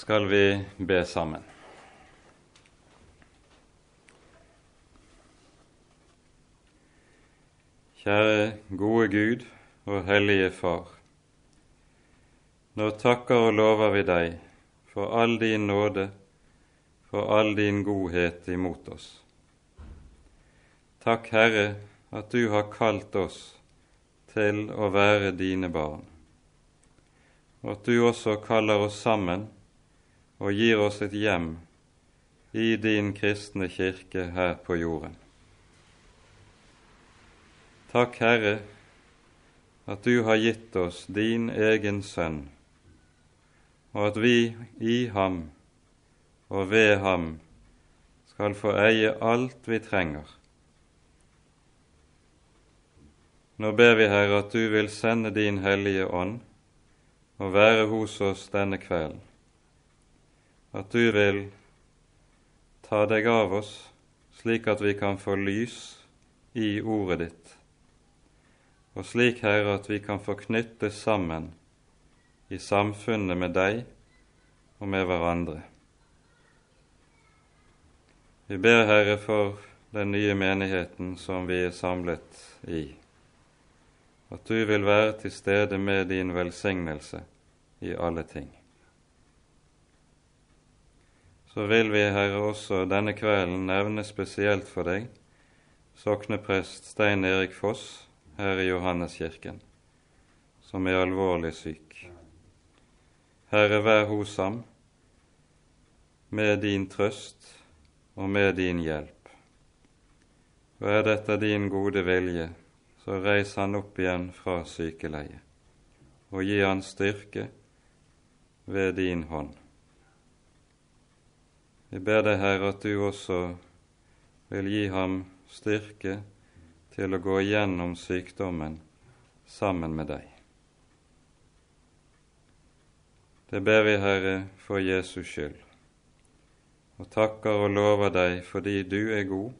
skal vi be sammen. Kjære gode Gud og hellige Far. Nå takker og lover vi deg for all din nåde, for all din godhet imot oss. Takk, Herre, at du har kalt oss til å være dine barn, og at du også kaller oss sammen og gir oss et hjem i din kristne kirke her på jorden. Takk, Herre, at du har gitt oss din egen sønn, og at vi i ham og ved ham skal få eie alt vi trenger. Nå ber vi, Herre, at du vil sende din Hellige Ånd og være hos oss denne kvelden, at du vil ta deg av oss slik at vi kan få lys i ordet ditt og slik, Herre, at vi kan få knyttes sammen i samfunnet med deg og med hverandre. Vi ber, Herre, for den nye menigheten som vi er samlet i, at du vil være til stede med din velsignelse i alle ting. Så vil vi, Herre, også denne kvelden nevne spesielt for deg sokneprest Stein Erik Foss, her i Johanneskirken, som er alvorlig syk. Herre, vær hos ham med din trøst og med din hjelp. Og er dette din gode vilje, så reis han opp igjen fra sykeleiet, og gi han styrke ved din hånd. Vi ber deg, Herre, at du også vil gi ham styrke til å gå igjennom sykdommen sammen med deg. Det ber vi, Herre, for Jesus skyld, og takker og lover deg fordi du er god,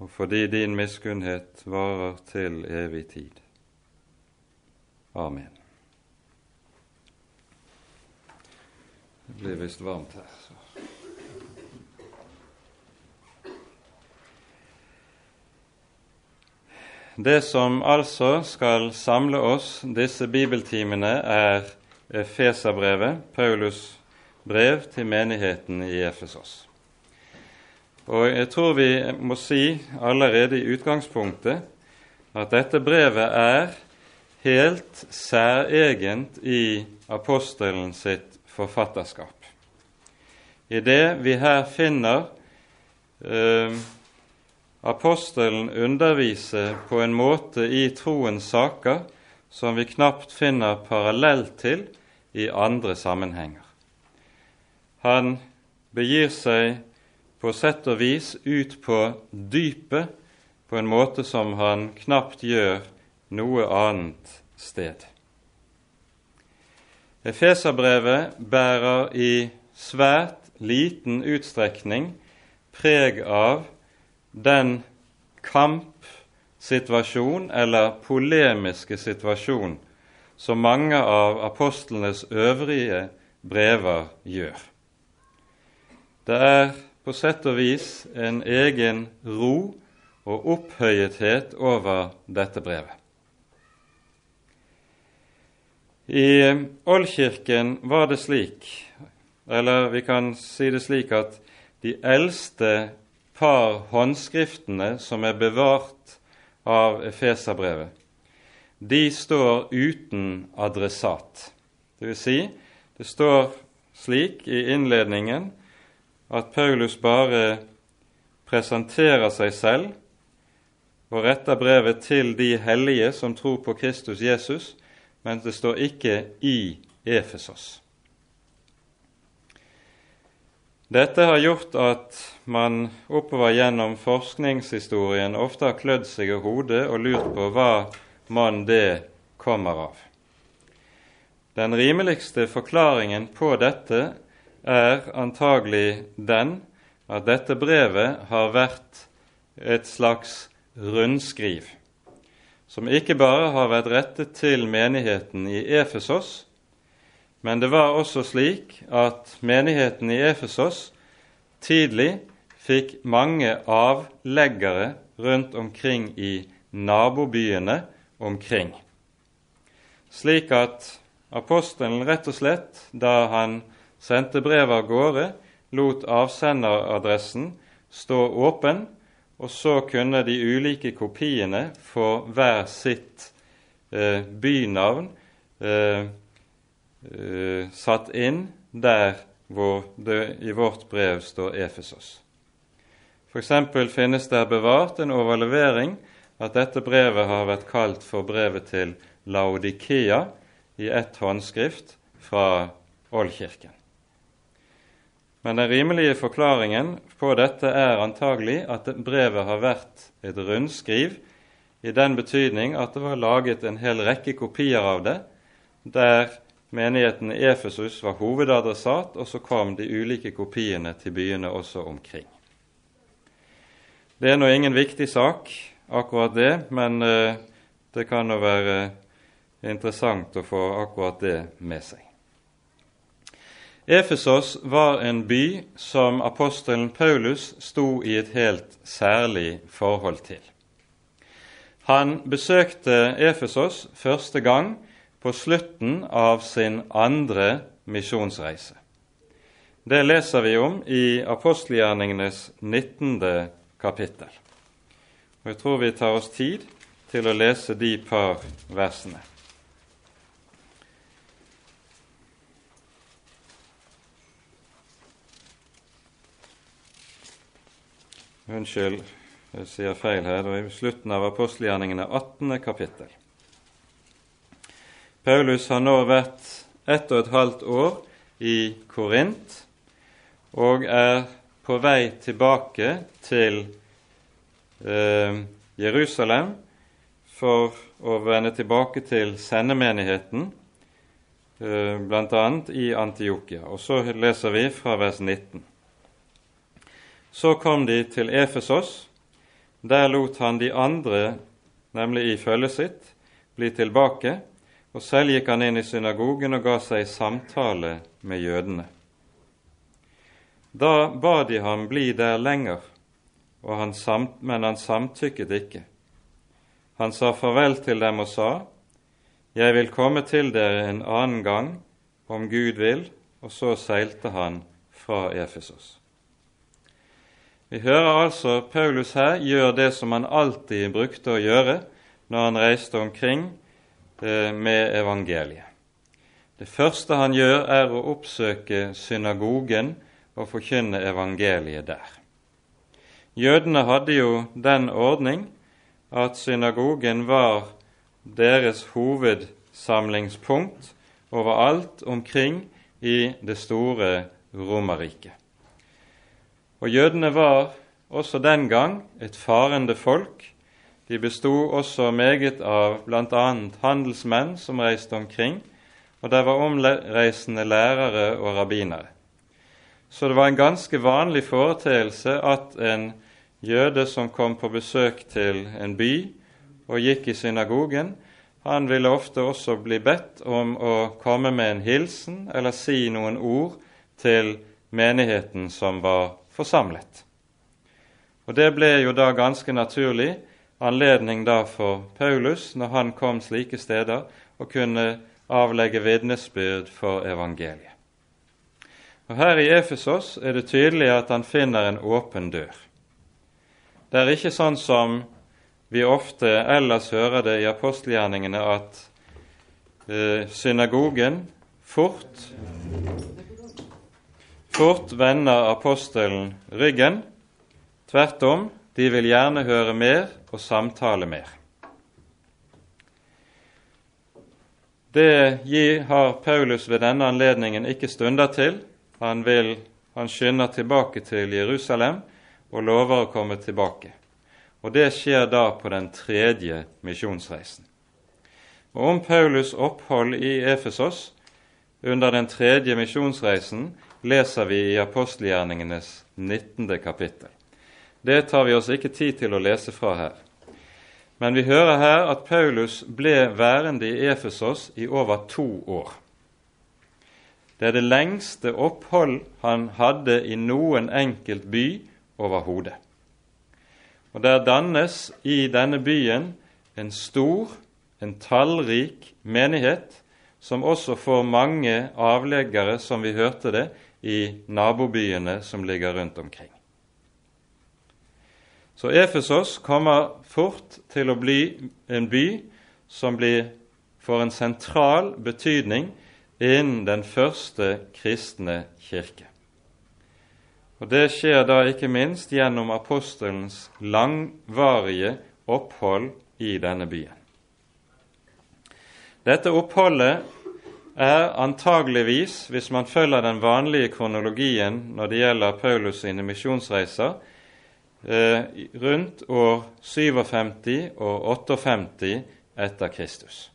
og fordi din miskunnhet varer til evig tid. Amen. Det blir visst varmt her. så. Det som altså skal samle oss disse bibeltimene, er Efeserbrevet, Paulus brev til menigheten i Efesos. Og jeg tror vi må si allerede i utgangspunktet at dette brevet er helt særegent i apostelen sitt forfatterskap. I det vi her finner eh, apostelen underviser på en måte i troens saker som vi knapt finner parallell til i andre sammenhenger. Han begir seg på sett og vis ut på dypet på en måte som han knapt gjør noe annet sted. Efeserbrevet bærer i svært liten utstrekning preg av den kampsituasjon eller polemiske situasjon som mange av apostlenes øvrige brever gjør. Det er på sett og vis en egen ro og opphøyethet over dette brevet. I Oldkirken var det slik, eller vi kan si det slik, at de eldste par håndskriftene som er bevart av Efeserbrevet, de står uten adressat. Det vil si, det står slik i innledningen at Paulus bare presenterer seg selv og retter brevet til de hellige som tror på Kristus Jesus, men det står ikke i Efesos. Dette har gjort at man oppover gjennom forskningshistorien ofte har klødd seg i hodet og lurt på hva man det kommer av. Den rimeligste forklaringen på dette er antagelig den at dette brevet har vært et slags rundskriv, som ikke bare har vært rettet til menigheten i Efesos, Men det var også slik at menigheten i Efesos tidlig fikk mange avleggere rundt omkring i nabobyene omkring. Slik at apostelen rett og slett, da han sendte brevet av gårde, lot avsenderadressen stå åpen, og så kunne de ulike kopiene få hver sitt eh, bynavn eh, eh, satt inn der hvor det i vårt brev står Efesos. F.eks. finnes der bevart en overlevering at dette brevet har vært kalt for brevet til Laodikea i ett håndskrift fra Oldkirken. Men den rimelige forklaringen på dette er antagelig at brevet har vært et rundskriv, i den betydning at det var laget en hel rekke kopier av det, der menigheten i Efesus var hovedadressat, og så kom de ulike kopiene til byene også omkring. Det er nå ingen viktig sak, akkurat det, men uh, det kan nå være interessant å få akkurat det med seg. Efesos var en by som apostelen Paulus sto i et helt særlig forhold til. Han besøkte Efesos første gang på slutten av sin andre misjonsreise. Det leser vi om i apostelgjerningenes 19. kapittel. Og Jeg tror vi tar oss tid til å lese de par versene. Unnskyld, jeg sier feil her. Det er i slutten av apostelgjerningene 18. kapittel. Paulus har nå vært ett og et halvt år i Korint og er på vei tilbake til eh, Jerusalem for å vende tilbake til sendemenigheten, eh, bl.a. i Antiokia. Og så leser vi fra vers 19. Så kom de til Efesos. Der lot han de andre, nemlig i følget sitt, bli tilbake, og selv gikk han inn i synagogen og ga seg i samtale med jødene. Da ba de ham bli der lenger, han samt, men han samtykket ikke. Han sa farvel til dem og sa, Jeg vil komme til dere en annen gang, om Gud vil, og så seilte han fra Efesos. Vi hører altså Paulus her gjør det som han alltid brukte å gjøre når han reiste omkring med evangeliet. Det første han gjør, er å oppsøke synagogen og forkynne evangeliet der. Jødene hadde jo den ordning at synagogen var deres hovedsamlingspunkt overalt omkring i det store Romerriket. Og jødene var også den gang et farende folk. De besto også meget av bl.a. handelsmenn som reiste omkring, og der var omreisende lærere og rabbinere. Så det var en ganske vanlig foreteelse at en jøde som kom på besøk til en by og gikk i synagogen, han ville ofte også bli bedt om å komme med en hilsen eller si noen ord til menigheten som var forsamlet. Og Det ble jo da ganske naturlig anledning da for Paulus, når han kom slike steder, å kunne avlegge vitnesbyrd for evangeliet. Og Her i Efesos er det tydelig at han finner en åpen dør. Det er ikke sånn som vi ofte ellers hører det i apostelgjerningene, at eh, synagogen fort Fort vender apostelen ryggen. Tvert om, de vil gjerne høre mer og samtale mer. Det har Paulus ved denne anledningen ikke stunder til. Han, vil, han skynder tilbake til Jerusalem og lover å komme tilbake. Og Det skjer da på den tredje misjonsreisen. Og Om Paulus' opphold i Efesos under den tredje misjonsreisen leser vi i apostelgjerningenes 19. kapittel. Det tar vi oss ikke tid til å lese fra her. Men vi hører her at Paulus ble værende i Efesos i over to år. Det er det lengste opphold han hadde i noen enkelt by overhodet. Og der dannes i denne byen en stor, en tallrik menighet, som også får mange avleggere, som vi hørte det, i nabobyene som ligger rundt omkring. Så Efesos kommer fort til å bli en by som blir, får en sentral betydning innen den første kristne kirke. Og Det skjer da ikke minst gjennom apostelens langvarige opphold i denne byen. Dette oppholdet er antageligvis, hvis man følger den vanlige kronologien når det gjelder Paulus sine misjonsreiser, eh, rundt år 57 og 58 etter Kristus.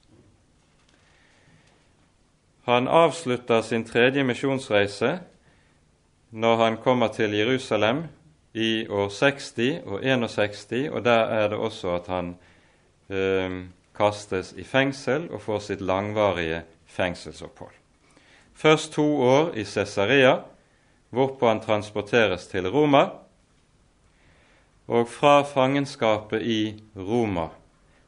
Han avslutter sin tredje misjonsreise når han kommer til Jerusalem i år 60 og 61, og der er det også at han eh, kastes i fengsel og får sitt langvarige fengselsopphold. Først to år i Cesarea, hvorpå han transporteres til Roma, og fra fangenskapet i Roma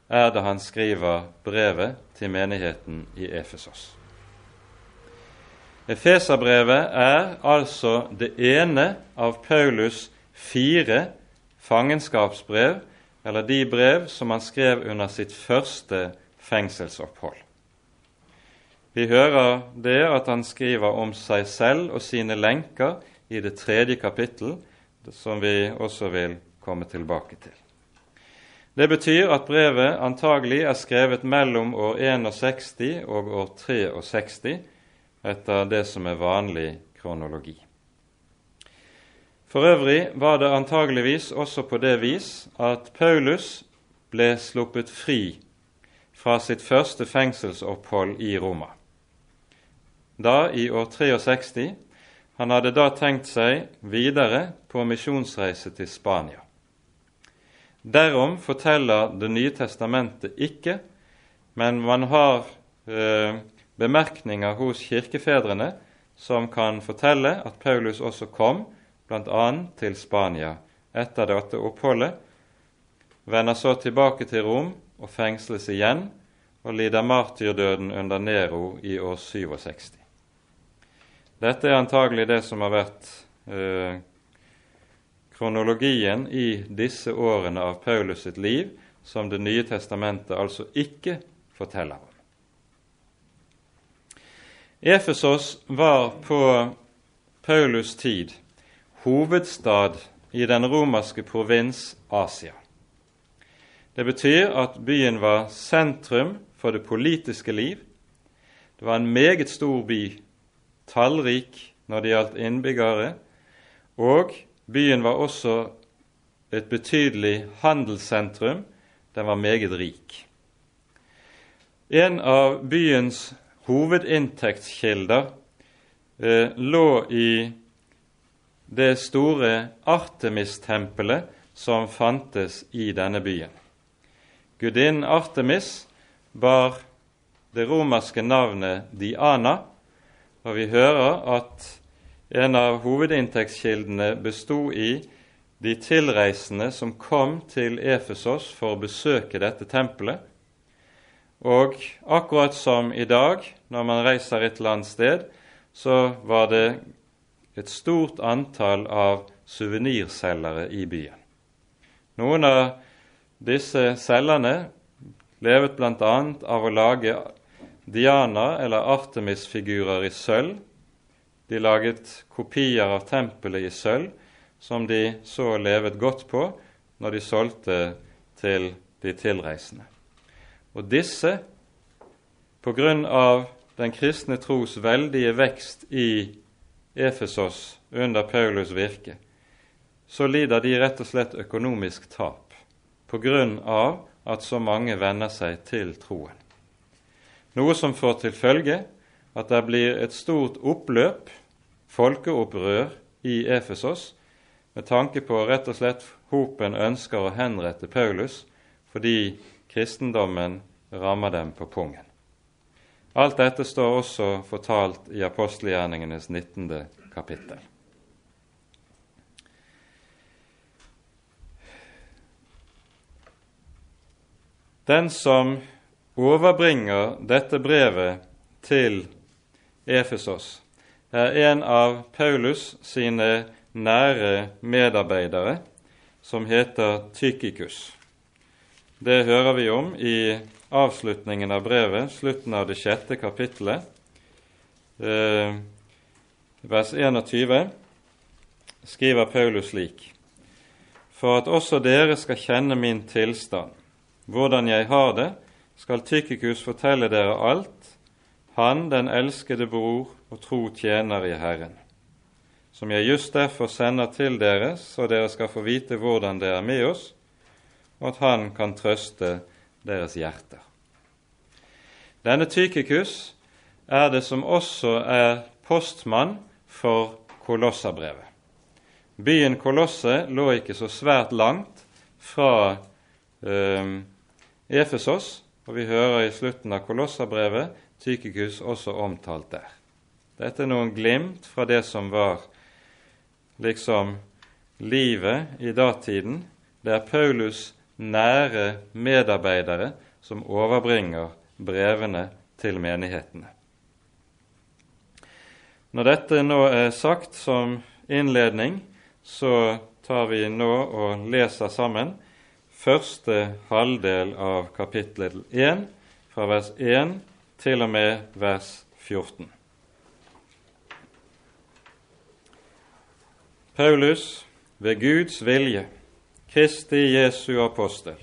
er det han skriver brevet til menigheten i Efesos. Efeserbrevet er altså det ene av Paulus fire fangenskapsbrev, eller de brev som han skrev under sitt første fengselsopphold. Vi hører det at han skriver om seg selv og sine lenker i det tredje kapittel, som vi også vil komme tilbake til. Det betyr at brevet antagelig er skrevet mellom år 61 og år 63, etter det som er vanlig kronologi. For øvrig var det antageligvis også på det vis at Paulus ble sluppet fri fra sitt første fengselsopphold i Roma. Da i år 63. Han hadde da tenkt seg videre på misjonsreise til Spania. Derom forteller Det nye testamentet ikke, men man har eh, bemerkninger hos kirkefedrene som kan fortelle at Paulus også kom bl.a. til Spania etter dette oppholdet, vender så tilbake til Rom og fengsles igjen og lider martyrdøden under Nero i år 67. Dette er antagelig det som har vært eh, kronologien i disse årene av Paulus sitt liv, som Det nye testamentet altså ikke forteller om. Efesos var på Paulus' tid hovedstad i den romerske provins Asia. Det betyr at byen var sentrum for det politiske liv. Det var en meget stor by, tallrik når det gjaldt innbyggere, og byen var også et betydelig handelssentrum. Den var meget rik. En av byens hovedinntektskilder eh, lå i det store Artemis-tempelet som fantes i denne byen. Gudinnen Artemis bar det romerske navnet Diana, og vi hører at en av hovedinntektskildene bestod i de tilreisende som kom til Efesos for å besøke dette tempelet, og akkurat som i dag, når man reiser et eller annet sted, så var det et stort antall av suvenirselgere i byen. Noen av disse selgerne levet bl.a. av å lage Diana- eller Artemis-figurer i sølv. De laget kopier av tempelet i sølv, som de så levet godt på når de solgte til de tilreisende. Og disse, på grunn av den kristne tros veldige vekst i Efesos under Paulus virke, så lider de rett og slett økonomisk tap på grunn av at så mange venner seg til troen. Noe som får til følge at det blir et stort oppløp, folkeopprør, i Efesos med tanke på rett og slett hopen ønsker å henrette Paulus fordi kristendommen rammer dem på pungen. Alt dette står også fortalt i apostelgjerningenes 19. kapittel. Den som overbringer dette brevet til Efesos, er en av Paulus sine nære medarbeidere, som heter Tykikus. Det hører vi om i avslutningen av brevet, slutten av det sjette kapittelet, eh, vers 21, skriver Paulus slik.: For at også dere skal kjenne min tilstand, hvordan jeg har det, skal Tykikus fortelle dere alt, han den elskede bror og tro tjener i Herren, som jeg just derfor sender til dere, så dere skal få vite hvordan det er med oss, og at han kan trøste deres hjerter. Denne Tykikus er det som også er postmann for Kolossabrevet. Byen Kolosse lå ikke så svært langt fra eh, Efesos, og vi hører i slutten av Kolossabrevet Tykikus også omtalt der. Dette er noen glimt fra det som var liksom livet i datiden. Det er Paulus' nære medarbeidere som overbringer brevene til menighetene. Når dette nå er sagt som innledning, så tar vi nå og leser sammen første halvdel av kapittel 1, fra vers 1 til og med vers 14. Paulus, ved Guds vilje, Kristi Jesu apostel,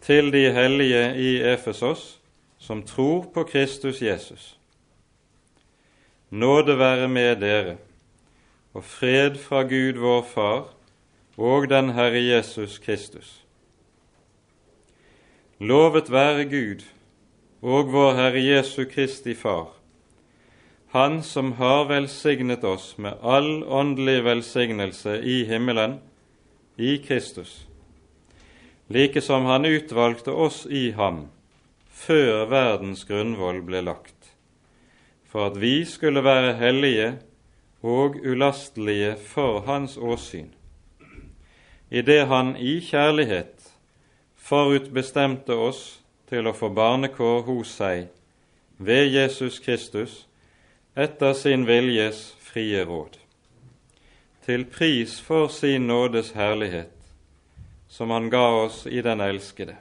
til de hellige i Efesos som tror på Kristus Jesus. Nåde være med dere, og fred fra Gud vår Far og den Herre Jesus Kristus. Lovet være Gud og vår Herre Jesu Kristi Far, Han som har velsignet oss med all åndelig velsignelse i himmelen i Kristus, like som Han utvalgte oss i ham før verdens grunnvoll ble lagt, for at vi skulle være hellige og ulastelige for Hans åsyn, idet Han i kjærlighet forutbestemte oss til å få barnekår hos seg ved Jesus Kristus etter sin viljes frie råd, til pris for sin nådes herlighet, som Han ga oss i den elskede,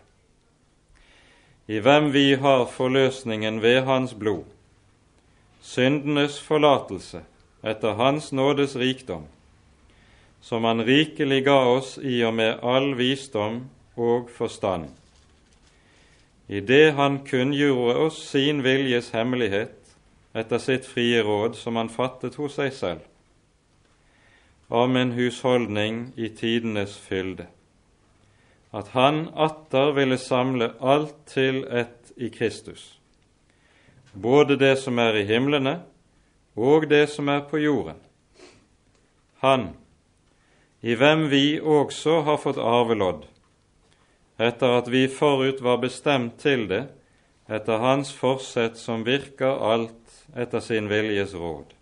i hvem vi har forløsningen ved Hans blod, syndenes forlatelse etter Hans nådes rikdom, som Han rikelig ga oss i og med all visdom og forstand. I det han kunngjorde oss sin viljes hemmelighet etter sitt frie råd som han fattet hos seg selv, om en husholdning i tidenes fylde, at han atter ville samle alt til ett i Kristus, både det som er i himlene og det som er på jorden. Han, i hvem vi også har fått arvelodd, etter at vi forut var bestemt til det, etter Hans forsett som virker alt etter sin viljes råd,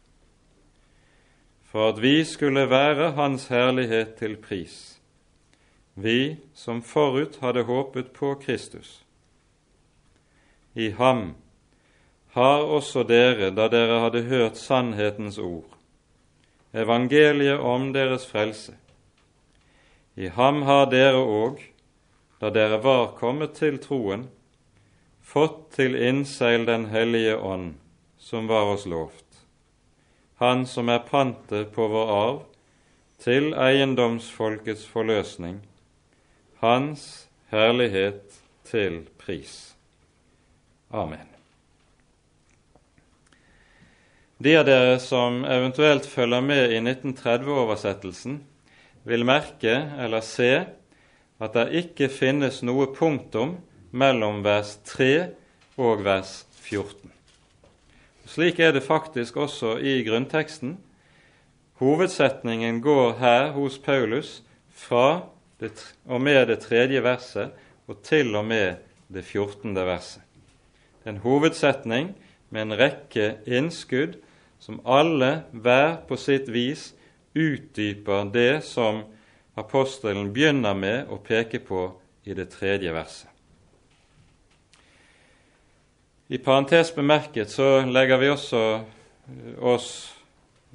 for at vi skulle være Hans herlighet til pris, vi som forut hadde håpet på Kristus. I ham har også dere, da dere hadde hørt sannhetens ord, evangeliet om deres frelse. I ham har dere òg, da dere var kommet til troen, fått til innseil Den hellige ånd, som var oss lovt, Han som er pantet på vår arv, til eiendomsfolkets forløsning, Hans herlighet til pris. Amen. De av dere som eventuelt følger med i 1930-oversettelsen, vil merke eller se at det ikke finnes noe punktum mellom vers 3 og vers 14. Slik er det faktisk også i grunnteksten. Hovedsetningen går her hos Paulus fra det, og med det tredje verset og til og med det fjortende verset. en hovedsetning med en rekke innskudd som alle hver på sitt vis utdyper det som apostelen begynner med å peke på i det tredje verset. I parentes bemerket så legger vi også oss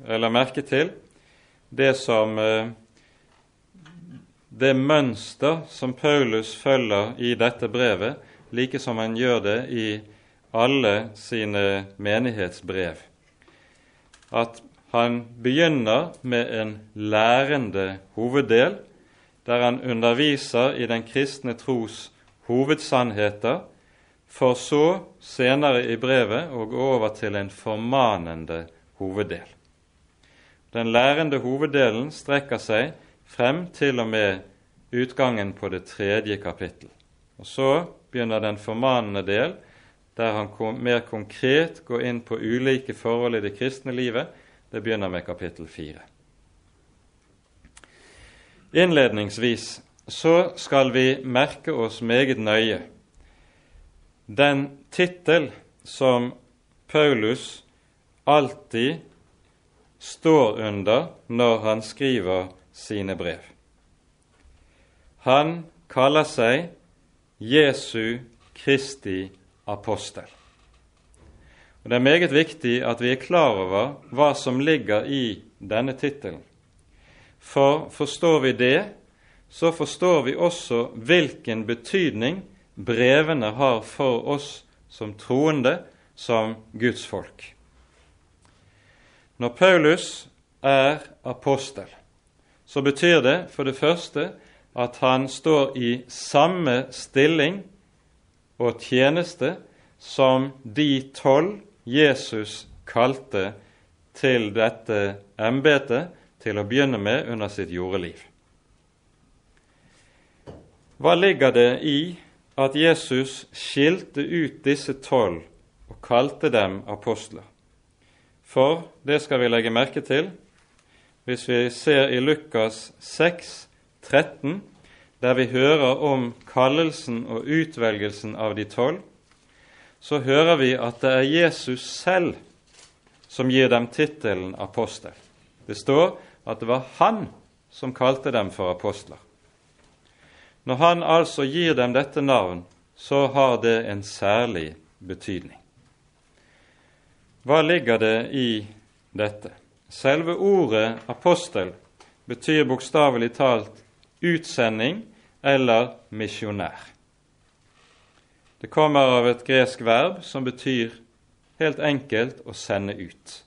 eller merke til det som eh, det mønster som Paulus følger i dette brevet, like som han gjør det i alle sine menighetsbrev. At han begynner med en lærende hoveddel, der han underviser i den kristne tros hovedsannheter, for så senere i brevet å gå over til en formanende hoveddel. Den lærende hoveddelen strekker seg frem til og med utgangen på det tredje kapittel. Og Så begynner den formanende del, der han mer konkret går inn på ulike forhold i det kristne livet. Det begynner med kapittel fire. Innledningsvis så skal vi merke oss meget nøye den tittel som Paulus alltid står under når han skriver sine brev. Han kaller seg Jesu Kristi apostel. Og Det er meget viktig at vi er klar over hva som ligger i denne tittelen. For forstår vi det, så forstår vi også hvilken betydning brevene har for oss som troende, som Guds folk. Når Paulus er apostel, så betyr det for det første at han står i samme stilling og tjeneste som de tolv Jesus kalte til dette embetet til å begynne med under sitt jordeliv. Hva ligger det i at Jesus skilte ut disse tolv og kalte dem apostler? For det skal vi legge merke til hvis vi ser i Lukas 6, 13, der vi hører om kallelsen og utvelgelsen av de tolv, så hører vi at det er Jesus selv som gir dem tittelen apostel. Det står at det var han som kalte dem for apostler. Når han altså gir dem dette navn, så har det en særlig betydning. Hva ligger det i dette? Selve ordet apostel betyr bokstavelig talt utsending eller misjonær. Det kommer av et gresk verb som betyr helt enkelt å sende ut.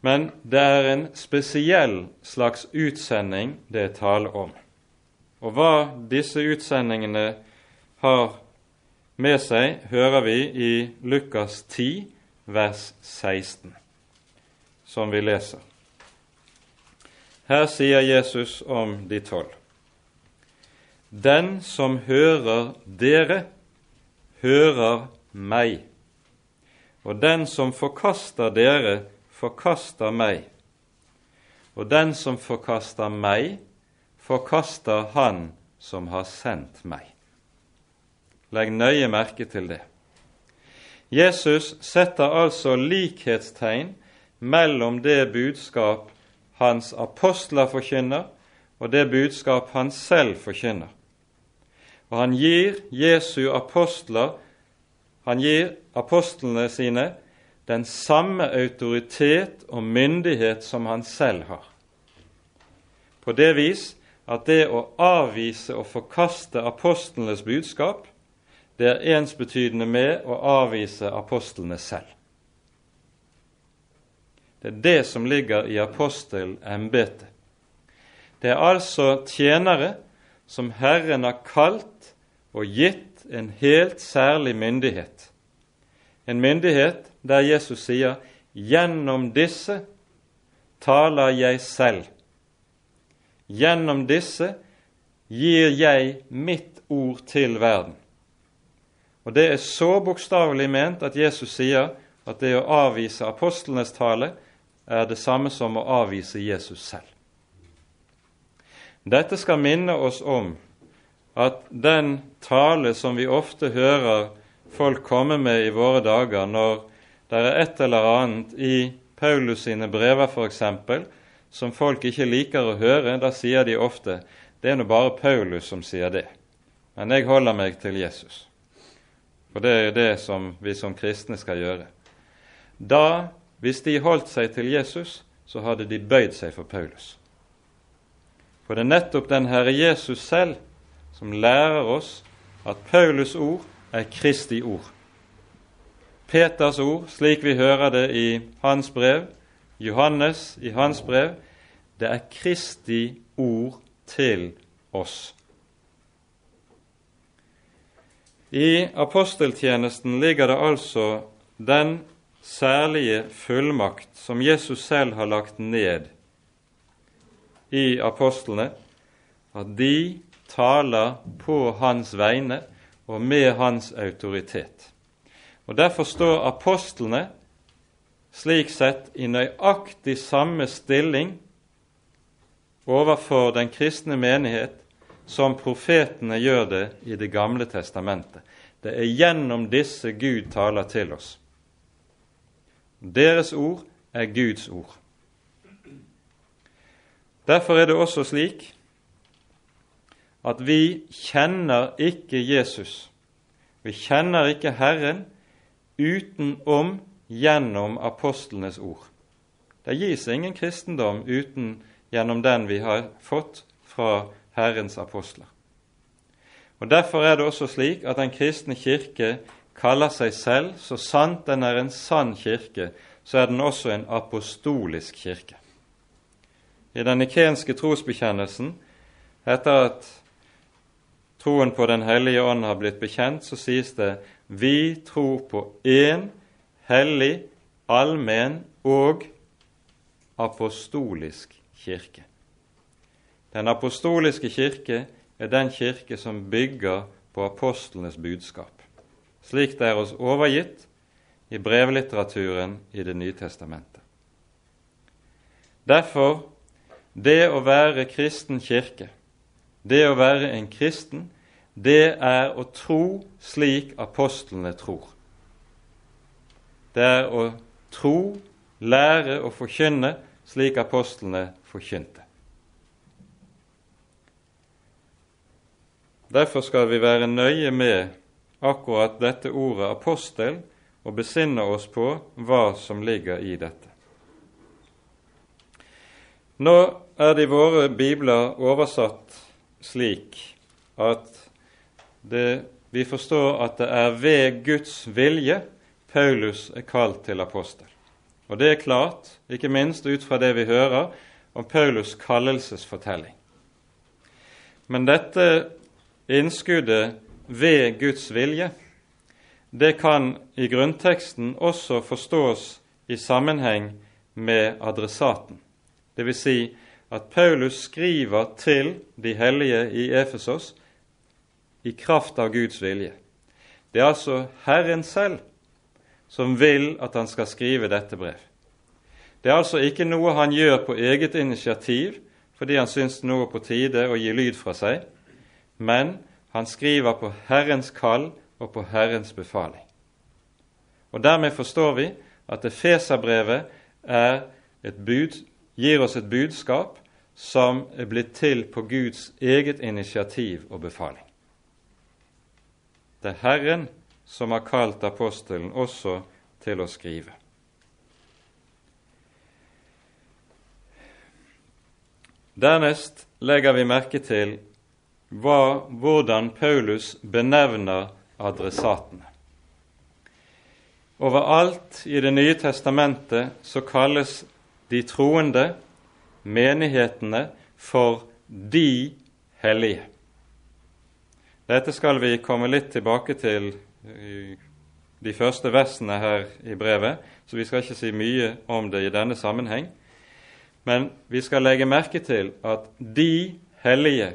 Men det er en spesiell slags utsending det er tale om. Og hva disse utsendingene har med seg, hører vi i Lukas 10, vers 16, som vi leser. Her sier Jesus om de tolv. Den som hører dere, hører meg, og den som forkaster dere, forkaster meg, og den som forkaster meg, forkaster Han som har sendt meg. Legg nøye merke til det. Jesus setter altså likhetstegn mellom det budskap hans apostler forkynner, og det budskap han selv forkynner. Og han gir Jesu apostler, han gir apostlene sine den samme autoritet og myndighet som han selv har. På det vis at det å avvise og forkaste apostlenes budskap, det er ensbetydende med å avvise apostlene selv. Det er det som ligger i apostelembetet. Det er altså tjenere som Herren har kalt og gitt en helt særlig myndighet. En myndighet der Jesus sier 'Gjennom disse taler jeg selv'. Gjennom disse gir jeg mitt ord til verden. Og Det er så bokstavelig ment at Jesus sier at det å avvise apostlenes tale er det samme som å avvise Jesus selv. Dette skal minne oss om at den tale som vi ofte hører folk komme med i våre dager når det er et eller annet i Paulus sine brever f.eks. som folk ikke liker å høre. Da sier de ofte det er nå bare Paulus som sier det, men jeg holder meg til Jesus. For det er det som vi som kristne skal gjøre. Da, hvis de holdt seg til Jesus, så hadde de bøyd seg for Paulus. For det er nettopp den Herre Jesus selv som lærer oss at Paulus ord er Kristi ord. Peters ord, slik vi hører det i hans brev, Johannes i hans brev, det er Kristi ord til oss. I aposteltjenesten ligger det altså den særlige fullmakt som Jesus selv har lagt ned i apostlene, at de taler på hans vegne og med hans autoritet. Og Derfor står apostlene slik sett i nøyaktig samme stilling overfor den kristne menighet som profetene gjør det i Det gamle testamentet. Det er gjennom disse Gud taler til oss. Deres ord er Guds ord. Derfor er det også slik at vi kjenner ikke Jesus, vi kjenner ikke Herren utenom gjennom apostlenes ord. Det gis ingen kristendom uten gjennom den vi har fått fra Herrens apostler. Og Derfor er det også slik at Den kristne kirke kaller seg selv, så sant den er en sann kirke, så er den også en apostolisk kirke. I den nikenske trosbekjennelsen, etter at troen på Den hellige ånd har blitt bekjent, så sies det vi tror på én hellig, allmenn og apostolisk kirke. Den apostoliske kirke er den kirke som bygger på apostlenes budskap, slik det er oss overgitt i brevlitteraturen i Det nye testamentet. Derfor, det å være kristen kirke, det å være en kristen, det er å tro slik apostlene tror. Det er å tro, lære og forkynne slik apostlene forkynte. Derfor skal vi være nøye med akkurat dette ordet apostel og besinne oss på hva som ligger i dette. Nå er det i våre bibler oversatt slik at det, vi forstår at det er ved Guds vilje Paulus er kalt til apostel. Og det er klart, ikke minst ut fra det vi hører om Paulus' kallelsesfortelling. Men dette innskuddet ved Guds vilje, det kan i grunnteksten også forstås i sammenheng med adressaten. Dvs. Si at Paulus skriver til de hellige i Efesos i kraft av Guds vilje. Det er altså Herren selv som vil at han skal skrive dette brev. Det er altså ikke noe han gjør på eget initiativ fordi han syns noe på tide å gi lyd fra seg, men han skriver på Herrens kall og på Herrens befaling. Og Dermed forstår vi at Efeserbrevet gir oss et budskap som er blitt til på Guds eget initiativ og befaling. Det er Herren som har kalt apostelen også til å skrive. Dernest legger vi merke til hva, hvordan Paulus benevner adressatene. Overalt i Det nye testamentet så kalles de troende, menighetene, for de hellige. Dette skal vi komme litt tilbake til i de første versene her i brevet, så vi skal ikke si mye om det i denne sammenheng. Men vi skal legge merke til at de hellige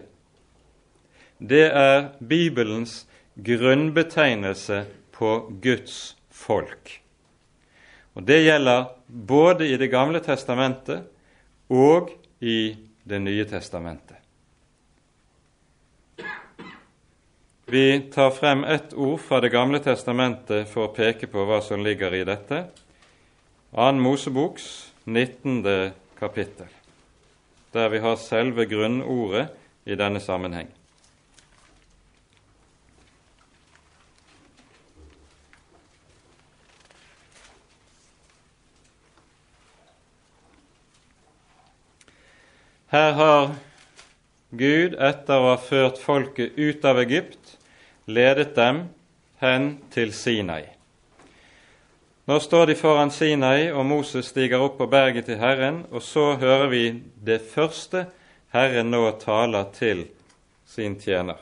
det er Bibelens grunnbetegnelse på Guds folk. Og Det gjelder både i Det gamle testamentet og i Det nye testamentet. Vi tar frem ett ord fra Det gamle testamentet for å peke på hva som ligger i dette. Ann Moseboks 19. kapittel, der vi har selve grunnordet i denne sammenheng. Her har Gud, etter å ha ført folket ut av Egypt, ledet dem hen til Sinai. Nå står de foran Sinai, og Moses stiger opp på berget til Herren, og så hører vi det første Herren nå taler til sin tjener.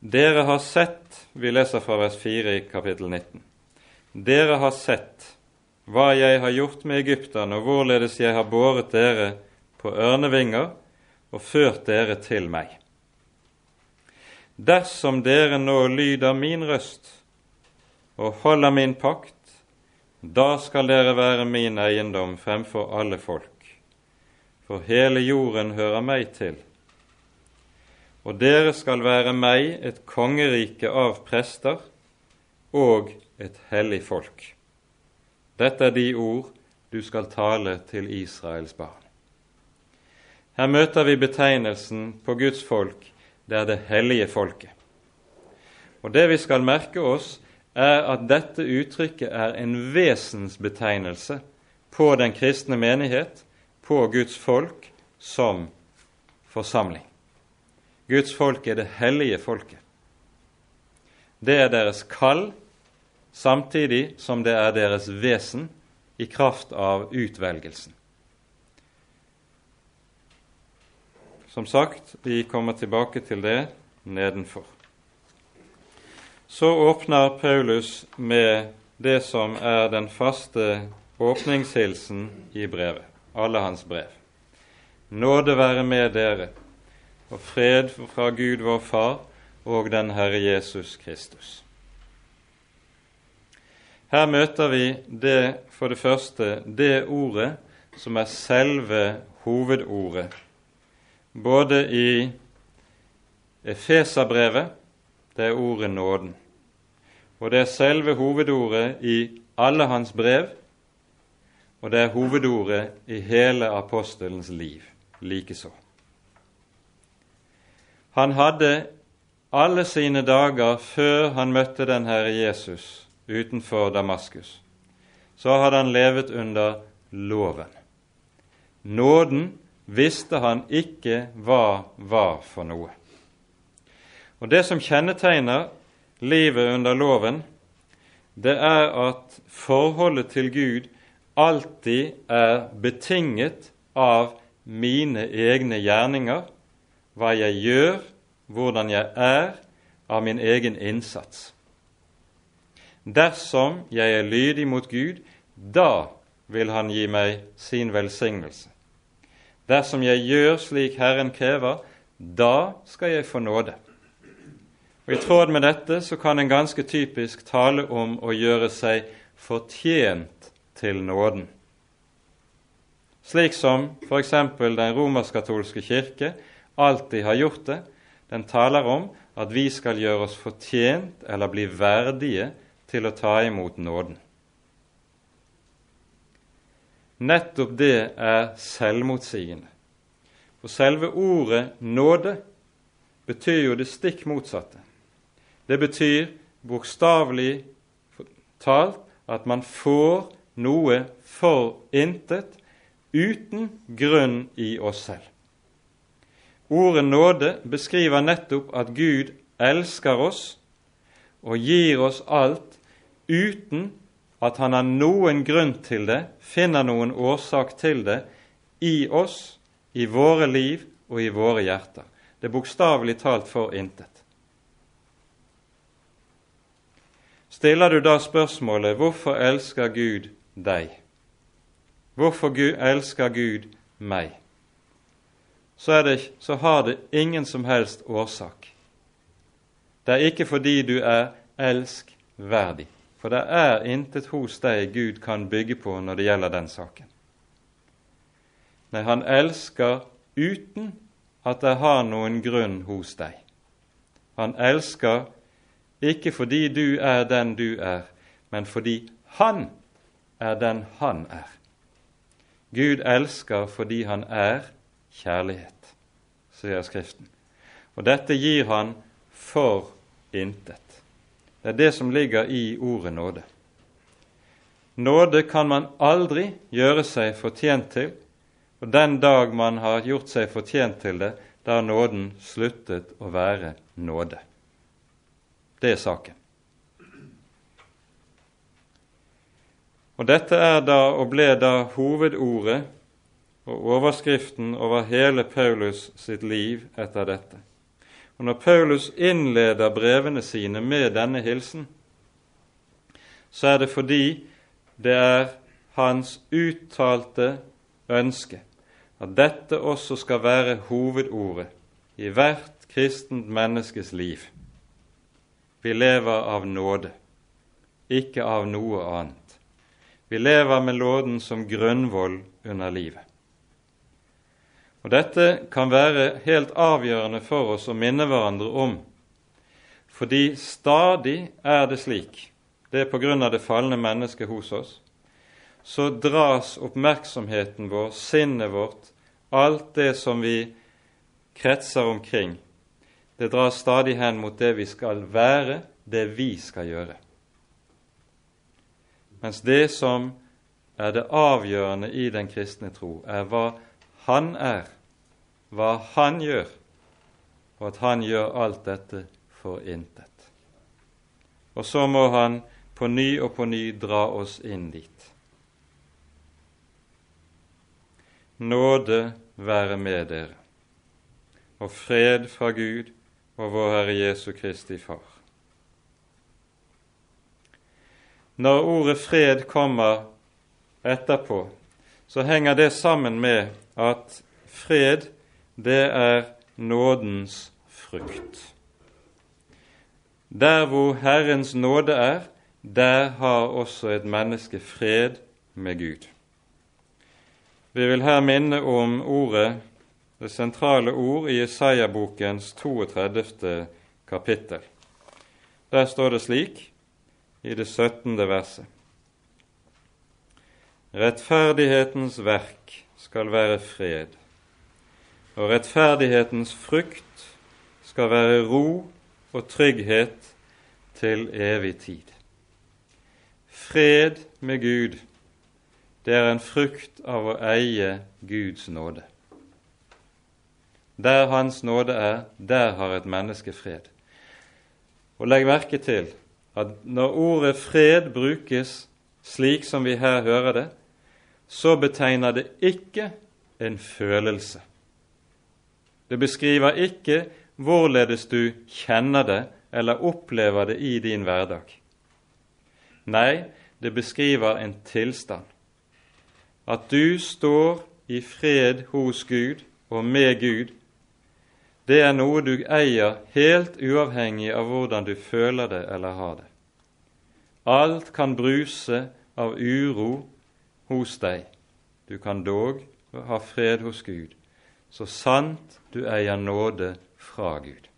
Dere har sett Vi leser fra vers 4 i kapittel 19. Dere har sett hva jeg har gjort med egypterne, og hvorledes jeg har båret dere på ørnevinger og ført dere til meg. Dersom dere nå lyder min røst og holder min pakt, da skal dere være min eiendom fremfor alle folk, for hele jorden hører meg til. Og dere skal være meg et kongerike av prester og et hellig folk. Dette er de ord du skal tale til Israels barn. Her møter vi betegnelsen på Guds folk, det er det hellige folket. Og Det vi skal merke oss, er at dette uttrykket er en vesensbetegnelse på den kristne menighet, på Guds folk som forsamling. Guds folk er det hellige folket. Det er deres kall, samtidig som det er deres vesen i kraft av utvelgelsen. Som sagt, vi kommer tilbake til det nedenfor. Så åpner Paulus med det som er den faste åpningshilsen i brevet, alle hans brev. Nåde være med dere, og fred fra Gud vår Far og den Herre Jesus Kristus. Her møter vi det, for det første det ordet som er selve hovedordet både i Efeserbrevet, det er ordet nåden. Og det er selve hovedordet i alle hans brev, og det er hovedordet i hele apostelens liv likeså. Han hadde alle sine dager før han møtte den Herre Jesus utenfor Damaskus, så hadde han levet under loven. Nåden visste han ikke hva var for noe. Og Det som kjennetegner livet under loven, det er at forholdet til Gud alltid er betinget av mine egne gjerninger, hva jeg gjør, hvordan jeg er, av min egen innsats. Dersom jeg er lydig mot Gud, da vil Han gi meg sin velsignelse. Dersom jeg gjør slik Herren krever, da skal jeg få nåde. Og I tråd med dette så kan en ganske typisk tale om å gjøre seg fortjent til nåden. Slik som f.eks. den romersk-katolske kirke alltid har gjort det. Den taler om at vi skal gjøre oss fortjent eller bli verdige til å ta imot nåden. Nettopp det er selvmotsigende. For selve ordet nåde betyr jo det stikk motsatte. Det betyr bokstavelig talt at man får noe for intet uten grunn i oss selv. Ordet nåde beskriver nettopp at Gud elsker oss og gir oss alt uten at han har noen grunn til det, finner noen årsak til det, i oss, i våre liv og i våre hjerter. Det er bokstavelig talt for intet. Stiller du da spørsmålet 'Hvorfor elsker Gud deg?' Hvorfor Gud elsker Gud meg? Så, det, så har det ingen som helst årsak. Det er ikke fordi du er elskverdig. For det er intet hos deg Gud kan bygge på når det gjelder den saken. Nei, han elsker uten at det har noen grunn hos deg. Han elsker ikke fordi du er den du er, men fordi han er den han er. Gud elsker fordi han er kjærlighet, sier Skriften. Og dette gir han for intet. Det er det som ligger i ordet nåde. Nåde kan man aldri gjøre seg fortjent til, og den dag man har gjort seg fortjent til det, da har nåden sluttet å være nåde. Det er saken. Og Dette er da og ble da hovedordet og overskriften over hele Paulus sitt liv etter dette. Og Når Paulus innleder brevene sine med denne hilsen, så er det fordi det er hans uttalte ønske at dette også skal være hovedordet i hvert kristent menneskes liv. Vi lever av nåde, ikke av noe annet. Vi lever med nåden som grunnvoll under livet. Og Dette kan være helt avgjørende for oss å minne hverandre om, fordi stadig er det slik, det er av det falne mennesket hos oss, så dras oppmerksomheten vår, sinnet vårt, alt det som vi kretser omkring, det dras stadig hen mot det vi skal være, det vi skal gjøre. Mens det som er det avgjørende i den kristne tro, er hva han er, hva han gjør, og at han gjør alt dette for intet. Og så må han på ny og på ny dra oss inn dit. Nåde være med dere, og fred fra Gud og vår Herre Jesu Kristi Far. Når ordet fred kommer etterpå, så henger det sammen med at fred, det er nådens frukt. Der hvor Herrens nåde er, der har også et menneske fred med Gud. Vi vil her minne om ordet, det sentrale ord i Jesaja-bokens 32. kapittel. Der står det slik i det 17. verset. Rettferdighetens verk skal være fred, og rettferdighetens frukt skal være ro og trygghet til evig tid. Fred med Gud, det er en frukt av å eie Guds nåde. Der Hans nåde er, der har et menneske fred. Og legg merke til at når ordet fred brukes slik som vi her hører det, så betegner det ikke en følelse. Det beskriver ikke hvorledes du kjenner det eller opplever det i din hverdag. Nei, det beskriver en tilstand. At du står i fred hos Gud og med Gud, det er noe du eier helt uavhengig av hvordan du føler det eller har det. Alt kan bruse av uro hos deg. Du kan dog ha fred hos Gud, så sant du eier nåde fra Gud.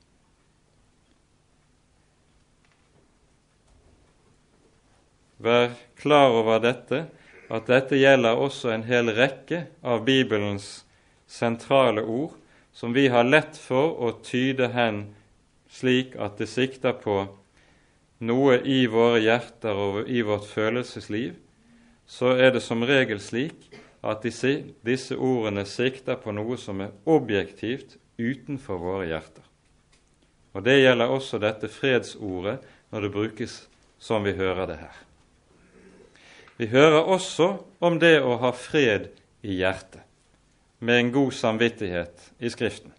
Vær klar over dette, at dette gjelder også en hel rekke av Bibelens sentrale ord, som vi har lett for å tyde hen slik at det sikter på noe i våre hjerter og i vårt følelsesliv, så er det som regel slik at disse, ordene sikter på noe som er objektivt utenfor våre hjerter. Og Det gjelder også dette fredsordet når det brukes som vi hører det her. Vi hører også om det å ha fred i hjertet, med en god samvittighet i Skriften.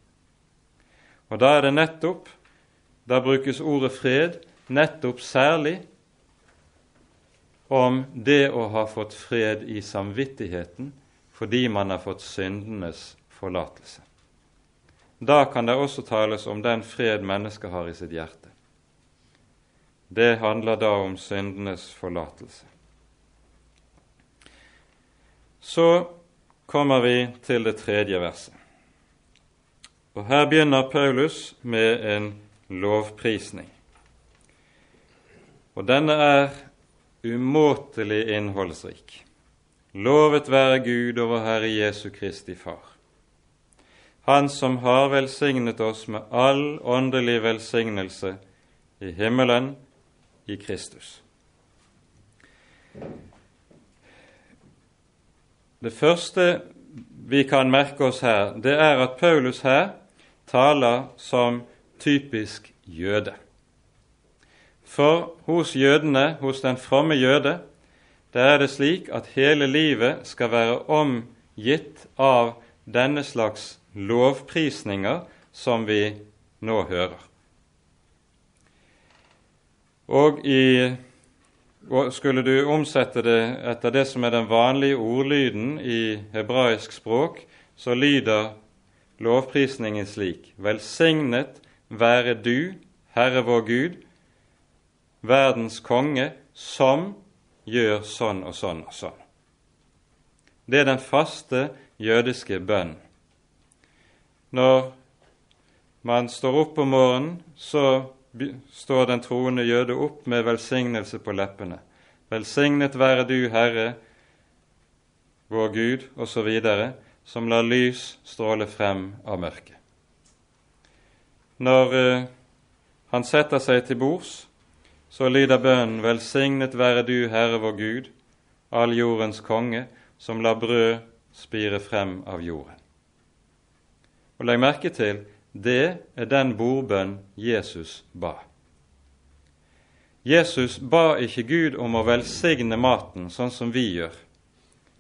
Og da er det nettopp Da brukes ordet fred nettopp særlig om det å ha fått fred i samvittigheten fordi man har fått syndenes forlatelse. Da kan det også tales om den fred mennesket har i sitt hjerte. Det handler da om syndenes forlatelse. Så kommer vi til det tredje verset. Og Her begynner Paulus med en lovprisning. Og denne er umåtelig innholdsrik. Lovet være Gud over Herre Jesu Kristi Far. Han som har velsignet oss med all åndelig velsignelse i himmelen i Kristus. Det første vi kan merke oss her, det er at Paulus her taler som typisk jøde. For hos jødene, hos den fromme jøde, der er det slik at hele livet skal være omgitt av denne slags lovprisninger som vi nå hører. Og i og Skulle du omsette det etter det som er den vanlige ordlyden i hebraisk språk, så lyder lovprisningen slik.: Velsignet være du, Herre vår Gud, verdens konge, som gjør sånn og sånn og sånn. Det er den faste jødiske bønn. Når man står opp om morgenen, så står den troende jøde opp med velsignelse på leppene. Velsignet være du, Herre, vår Gud, osv., som lar lys stråle frem av mørket. Når uh, han setter seg til bords, så lyder bønnen Velsignet være du, Herre vår Gud, all jordens konge, som lar brød spire frem av jorden. Og legg merke til det er den bordbønn Jesus ba. Jesus ba ikke Gud om å velsigne maten sånn som vi gjør.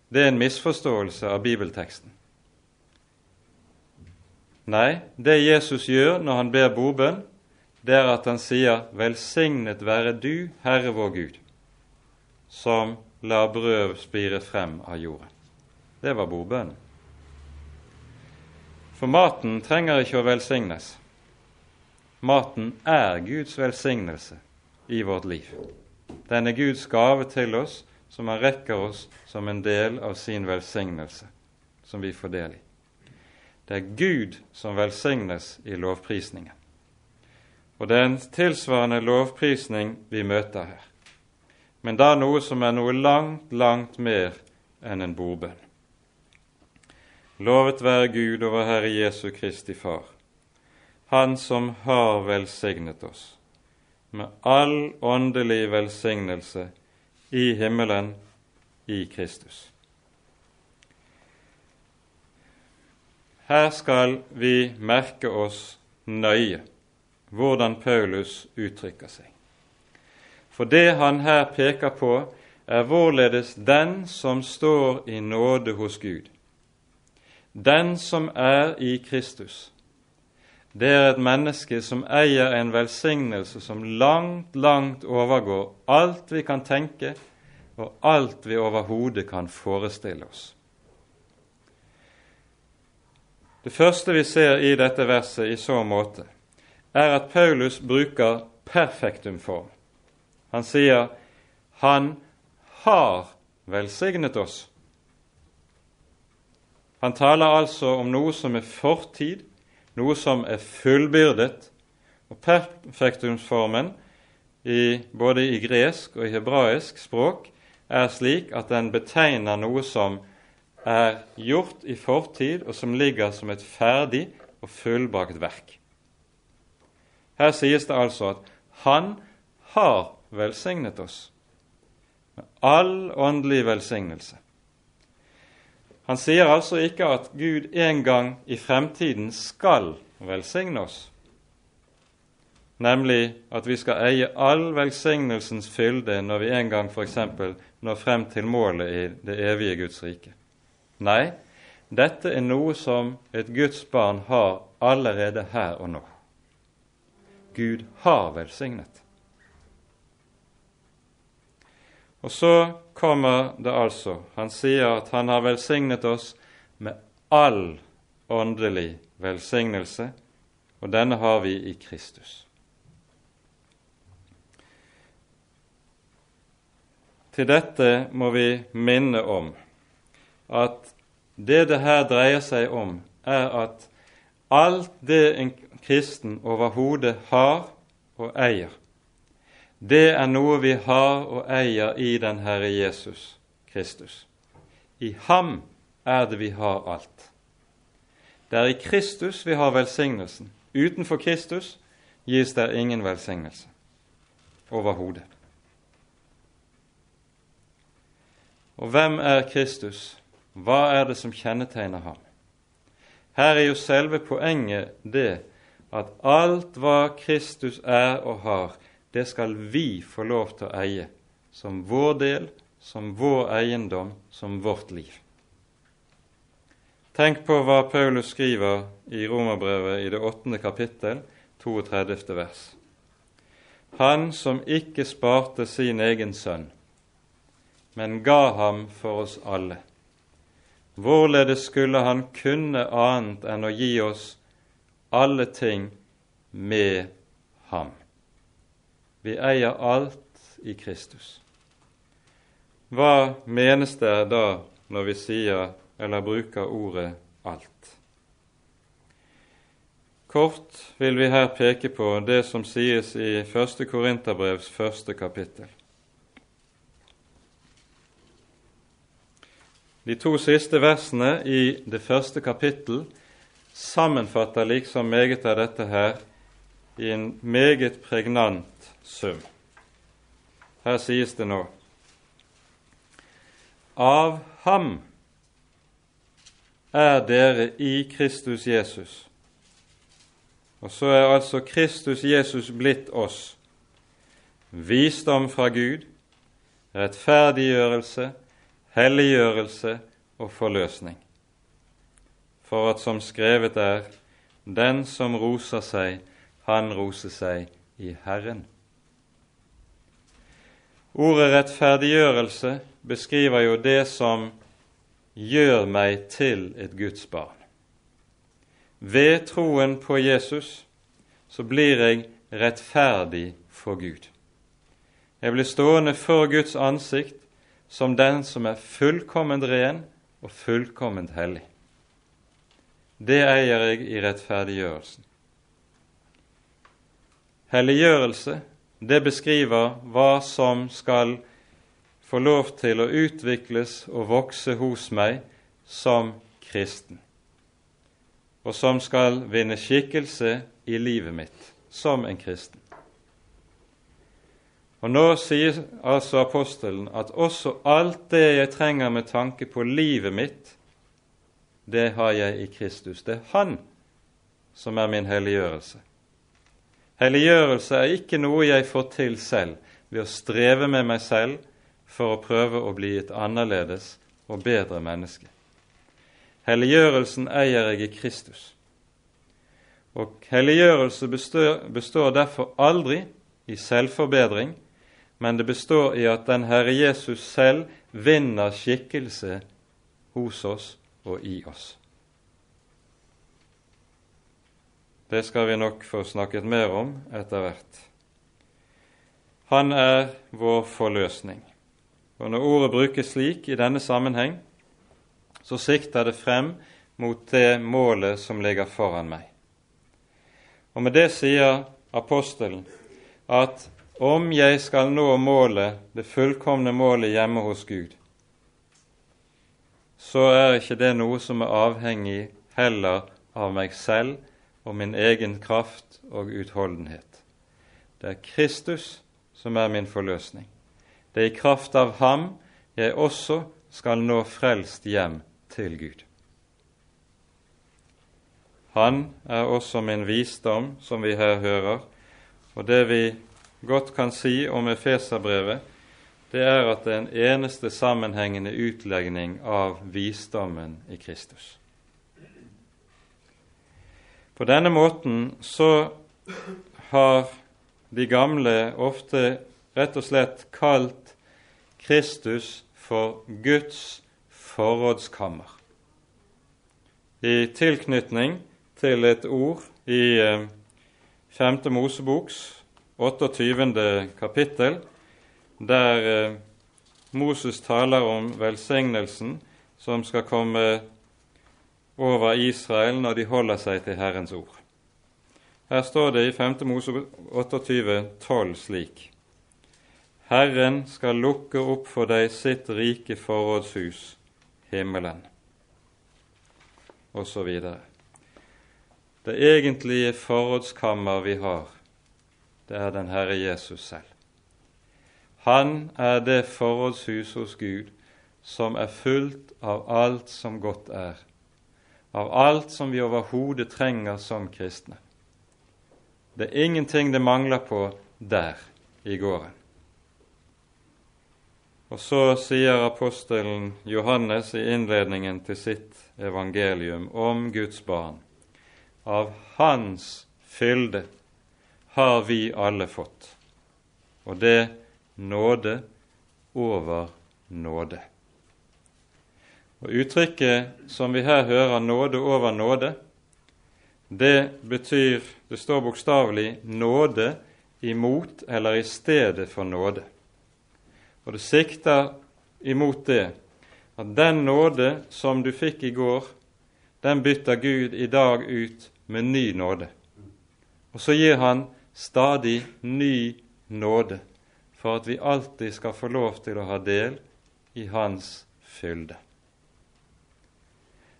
Det er en misforståelse av bibelteksten. Nei, det Jesus gjør når han ber bordbønn, det er at han sier 'Velsignet være du, Herre vår Gud', som lar brød spire frem av jorden. Det var bordbønnen. For maten trenger ikke å velsignes. Maten er Guds velsignelse i vårt liv. Den er Guds gave til oss, som han rekker oss som en del av sin velsignelse, som vi får del i. Det er Gud som velsignes i lovprisningen. Og det er en tilsvarende lovprisning vi møter her, men da noe som er noe langt, langt mer enn en bordbønn. Lovet være Gud over Herre Jesu Kristi Far, Han som har velsignet oss med all åndelig velsignelse i himmelen i Kristus. Her skal vi merke oss nøye hvordan Paulus uttrykker seg. For det han her peker på, er vårledes den som står i nåde hos Gud, den som er i Kristus, det er et menneske som eier en velsignelse som langt, langt overgår alt vi kan tenke, og alt vi overhodet kan forestille oss. Det første vi ser i dette verset i så måte, er at Paulus bruker perfektumform. Han sier 'Han har velsignet oss'. Han taler altså om noe som er fortid, noe som er fullbyrdet. Og perfektumsformen i, både i gresk og i hebraisk språk er slik at den betegner noe som er gjort i fortid, og som ligger som et ferdig og fullbrakt verk. Her sies det altså at Han har velsignet oss med all åndelig velsignelse. Han sier altså ikke at Gud en gang i fremtiden skal velsigne oss, nemlig at vi skal eie all velsignelsens fylde når vi en gang f.eks. når frem til målet i det evige Guds rike. Nei, dette er noe som et Guds barn har allerede her og nå. Gud har velsignet. Og så kommer det altså Han sier at han har velsignet oss med all åndelig velsignelse, og denne har vi i Kristus. Til dette må vi minne om at det det her dreier seg om, er at alt det kristen overhodet har og eier, det er noe vi har og eier i den Herre Jesus Kristus. I ham er det vi har alt. Det er i Kristus vi har velsignelsen. Utenfor Kristus gis der ingen velsignelse overhodet. Og hvem er Kristus? Hva er det som kjennetegner ham? Her er jo selve poenget det at alt hva Kristus er og har, det skal vi få lov til å eie som vår del, som vår eiendom, som vårt liv. Tenk på hva Paulus skriver i Romerbrevet i det åttende kapittel, 32. vers. Han som ikke sparte sin egen sønn, men ga ham for oss alle. Hvorledes skulle han kunne annet enn å gi oss alle ting med ham? Vi eier alt i Kristus. Hva menes det da når vi sier eller bruker ordet alt. Kort vil vi her peke på det som sies i 1. Korinterbrevs første kapittel. De to siste versene i det første kapittel sammenfatter liksom meget av dette her i en meget pregnant sum. Her sies det nå Av ham er dere i Kristus Jesus. Og så er altså Kristus Jesus blitt oss. Visdom fra Gud, rettferdiggjørelse, helliggjørelse og forløsning. For at som skrevet er, den som roser seg, han roser seg i Herren. Ordet rettferdiggjørelse beskriver jo det som gjør meg til et Guds barn. Ved troen på Jesus så blir jeg rettferdig for Gud. Jeg blir stående for Guds ansikt som den som er fullkomment ren og fullkomment hellig. Det eier jeg i rettferdiggjørelsen. Helliggjørelse, det beskriver hva som skal få lov til å utvikles og vokse hos meg som kristen, og som skal vinne skikkelse i livet mitt som en kristen. Og Nå sier altså apostelen at også alt det jeg trenger med tanke på livet mitt, det har jeg i Kristus. Det er Han som er min helliggjørelse. Helliggjørelse er ikke noe jeg får til selv ved å streve med meg selv for å prøve å bli et annerledes og bedre menneske. Helliggjørelsen eier jeg i Kristus. Og helliggjørelse består, består derfor aldri i selvforbedring, men det består i at den Herre Jesus selv vinner skikkelse hos oss og i oss. Det skal vi nok få snakket mer om etter hvert. Han er vår forløsning. Og Når ordet brukes slik i denne sammenheng, så sikter det frem mot det målet som ligger foran meg. Og Med det sier apostelen at om jeg skal nå målet, det fullkomne målet hjemme hos Gud, så er ikke det noe som er avhengig heller av meg selv og min egen kraft og utholdenhet. Det er Kristus som er min forløsning. Det er i kraft av ham jeg også skal nå frelst hjem til Gud. Han er også min visdom, som vi her hører, og det vi godt kan si om Efeserbrevet, det er at det er en eneste sammenhengende utlegning av visdommen i Kristus. På denne måten så har de gamle ofte rett og slett kalt Kristus for Guds forrådskammer. I tilknytning til et ord i 5. Eh, Moseboks 28. kapittel, der eh, Moses taler om velsignelsen som skal komme over Israel når de holder seg til Herrens ord. Her står det i 5. Mose 28, 12 slik. Herren skal lukke opp for deg sitt rike forrådshus, himmelen, osv. Det egentlige forrådskammer vi har, det er den Herre Jesus selv. Han er det forrådshus hos Gud som er fullt av alt som godt er, av alt som vi overhodet trenger som kristne. Det er ingenting det mangler på der i gården. Og så sier apostelen Johannes i innledningen til sitt evangelium om Guds barn av Hans fylde har vi alle fått, og det nåde over nåde. Og Uttrykket som vi her hører, nåde over nåde, det betyr Det står bokstavelig 'nåde imot' eller 'i stedet for nåde'. Og det sikter imot det at den nåde som du fikk i går, den bytter Gud i dag ut med ny nåde. Og så gir Han stadig ny nåde for at vi alltid skal få lov til å ha del i Hans fylde.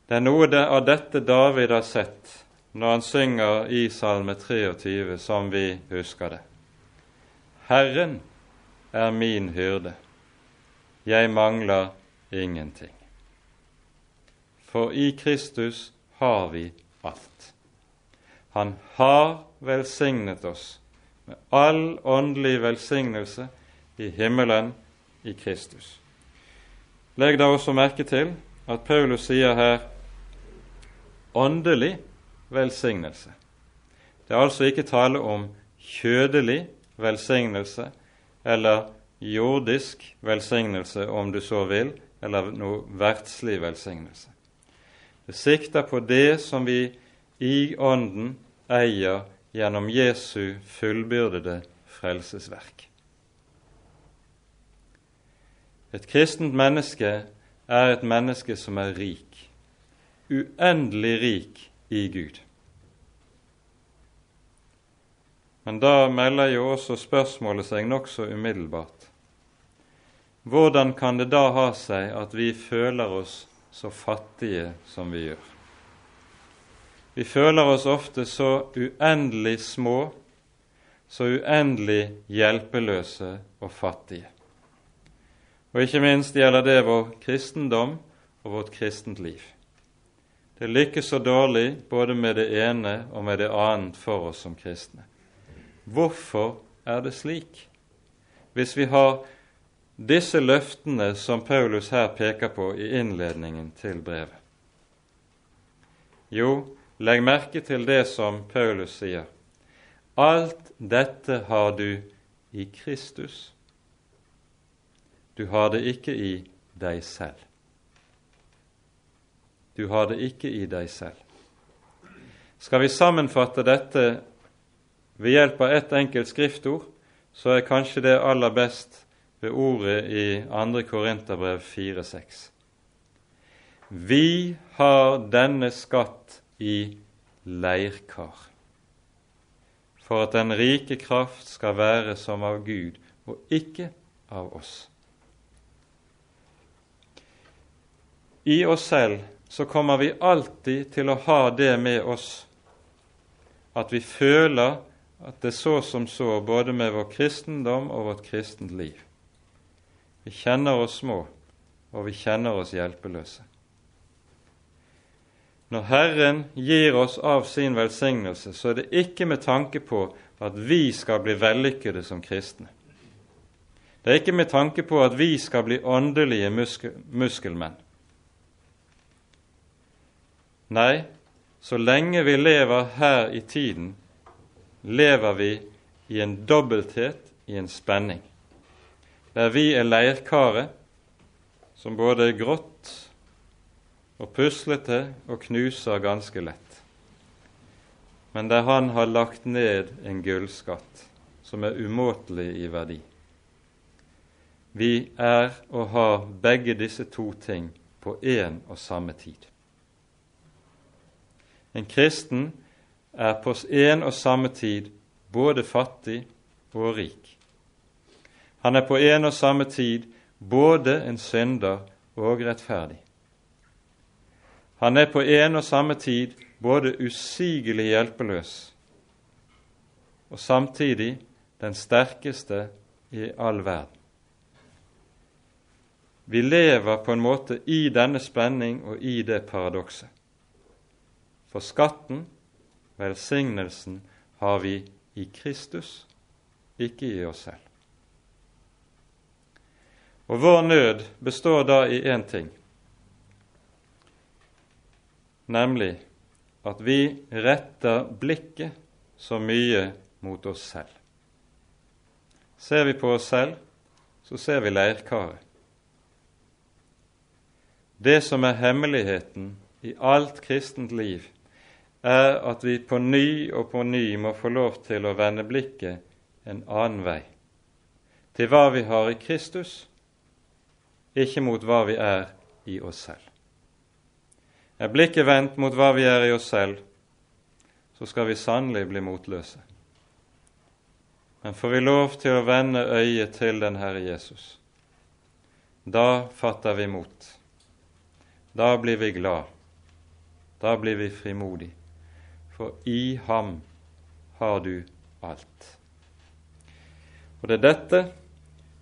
Det er noe av dette David har sett når han synger i Salme 23, som vi husker det. Herren er min hyrde, jeg mangler ingenting. For i Kristus har vi alt. Han har velsignet oss med all åndelig velsignelse i himmelen i Kristus. Legg da også merke til at Paulus sier her åndelig velsignelse. Det er altså ikke tale om kjødelig velsignelse eller jordisk velsignelse, om du så vil, eller noe verdslig velsignelse. Det sikter på det som vi i Ånden eier gjennom Jesu fullbyrdede frelsesverk. Et kristent menneske er et menneske som er rik, uendelig rik i Gud. Men da melder jo også spørsmålet seg nokså umiddelbart. Hvordan kan det da ha seg at vi føler oss så fattige som vi gjør? Vi føler oss ofte så uendelig små, så uendelig hjelpeløse og fattige. Og ikke minst gjelder det vår kristendom og vårt kristent liv. Det lykkes så dårlig både med det ene og med det annet for oss som kristne. Hvorfor er det slik? Hvis vi har disse løftene som Paulus her peker på i innledningen til brevet. Jo, legg merke til det som Paulus sier. Alt dette har du i Kristus. Du har det ikke i deg selv. Du har det ikke i deg selv. Skal vi sammenfatte dette ved hjelp av ett enkelt skriftord, så er kanskje det aller best ved ordet i 2. Korinterbrev 4,6. Vi har denne skatt i leirkar, for at den rike kraft skal være som av Gud og ikke av oss. I oss selv så kommer vi alltid til å ha det med oss at vi føler at det er så som så både med vår kristendom og vårt kristent liv. Vi kjenner oss små, og vi kjenner oss hjelpeløse. Når Herren gir oss av sin velsignelse, så er det ikke med tanke på at vi skal bli vellykkede som kristne. Det er ikke med tanke på at vi skal bli åndelige muskel muskelmenn. Nei, så lenge vi lever her i tiden, lever vi i en dobbelthet, i en spenning, der vi er leirkaret, som både er grått og puslete og knuser ganske lett, men der Han har lagt ned en gullskatt som er umåtelig i verdi. Vi er og har begge disse to ting på én og samme tid. En kristen er på en og samme tid både fattig og rik. Han er på en og samme tid både en synder og rettferdig. Han er på en og samme tid både usigelig hjelpeløs og samtidig den sterkeste i all verden. Vi lever på en måte i denne spenning og i det paradokset. For skatten, velsignelsen, har vi i Kristus, ikke i oss selv. Og vår nød består da i én ting, nemlig at vi retter blikket så mye mot oss selv. Ser vi på oss selv, så ser vi leirkaret. Det som er hemmeligheten i alt kristent liv, er at vi på ny og på ny må få lov til å vende blikket en annen vei, til hva vi har i Kristus, ikke mot hva vi er i oss selv. Er blikket vendt mot hva vi er i oss selv, så skal vi sannelig bli motløse. Men får vi lov til å vende øyet til den Herre Jesus, da fatter vi mot. Da blir vi glad. Da blir vi frimodig. For i ham har du alt. Og det er dette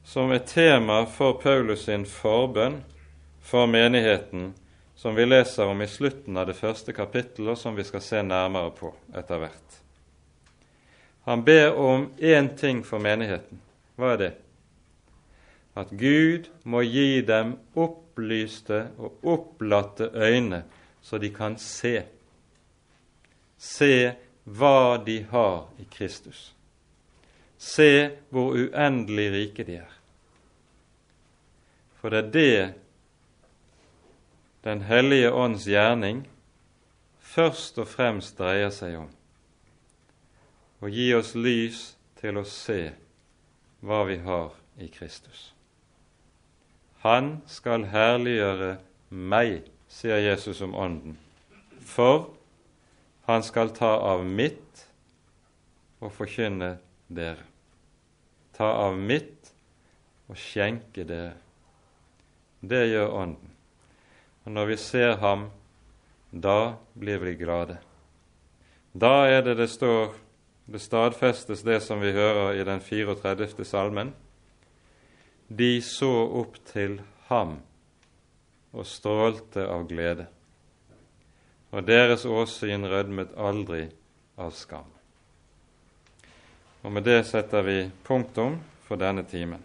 som er tema for Paulus sin forbønn for menigheten, som vi leser om i slutten av det første kapittelet, og som vi skal se nærmere på etter hvert. Han ber om én ting for menigheten. Hva er det? At Gud må gi dem opplyste og opplatte øyne, så de kan se. Se hva de har i Kristus. Se hvor uendelig rike de er. For det er det Den hellige ånds gjerning først og fremst dreier seg om. Å gi oss lys til å se hva vi har i Kristus. Han skal herliggjøre meg, sier Jesus om Ånden, for han skal ta av mitt og forkynne dere. Ta av mitt og skjenke dere. Det gjør Ånden. Og når vi ser ham, da blir vi glade. Da er det det står, det stadfestes det som vi hører i den 34. salmen. De så opp til ham og strålte av glede, og deres åsyn rødmet aldri av skam. Og med det setter vi punktum for denne timen.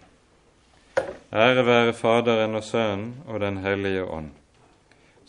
Ære være Faderen og Sønnen og Den hellige ånd,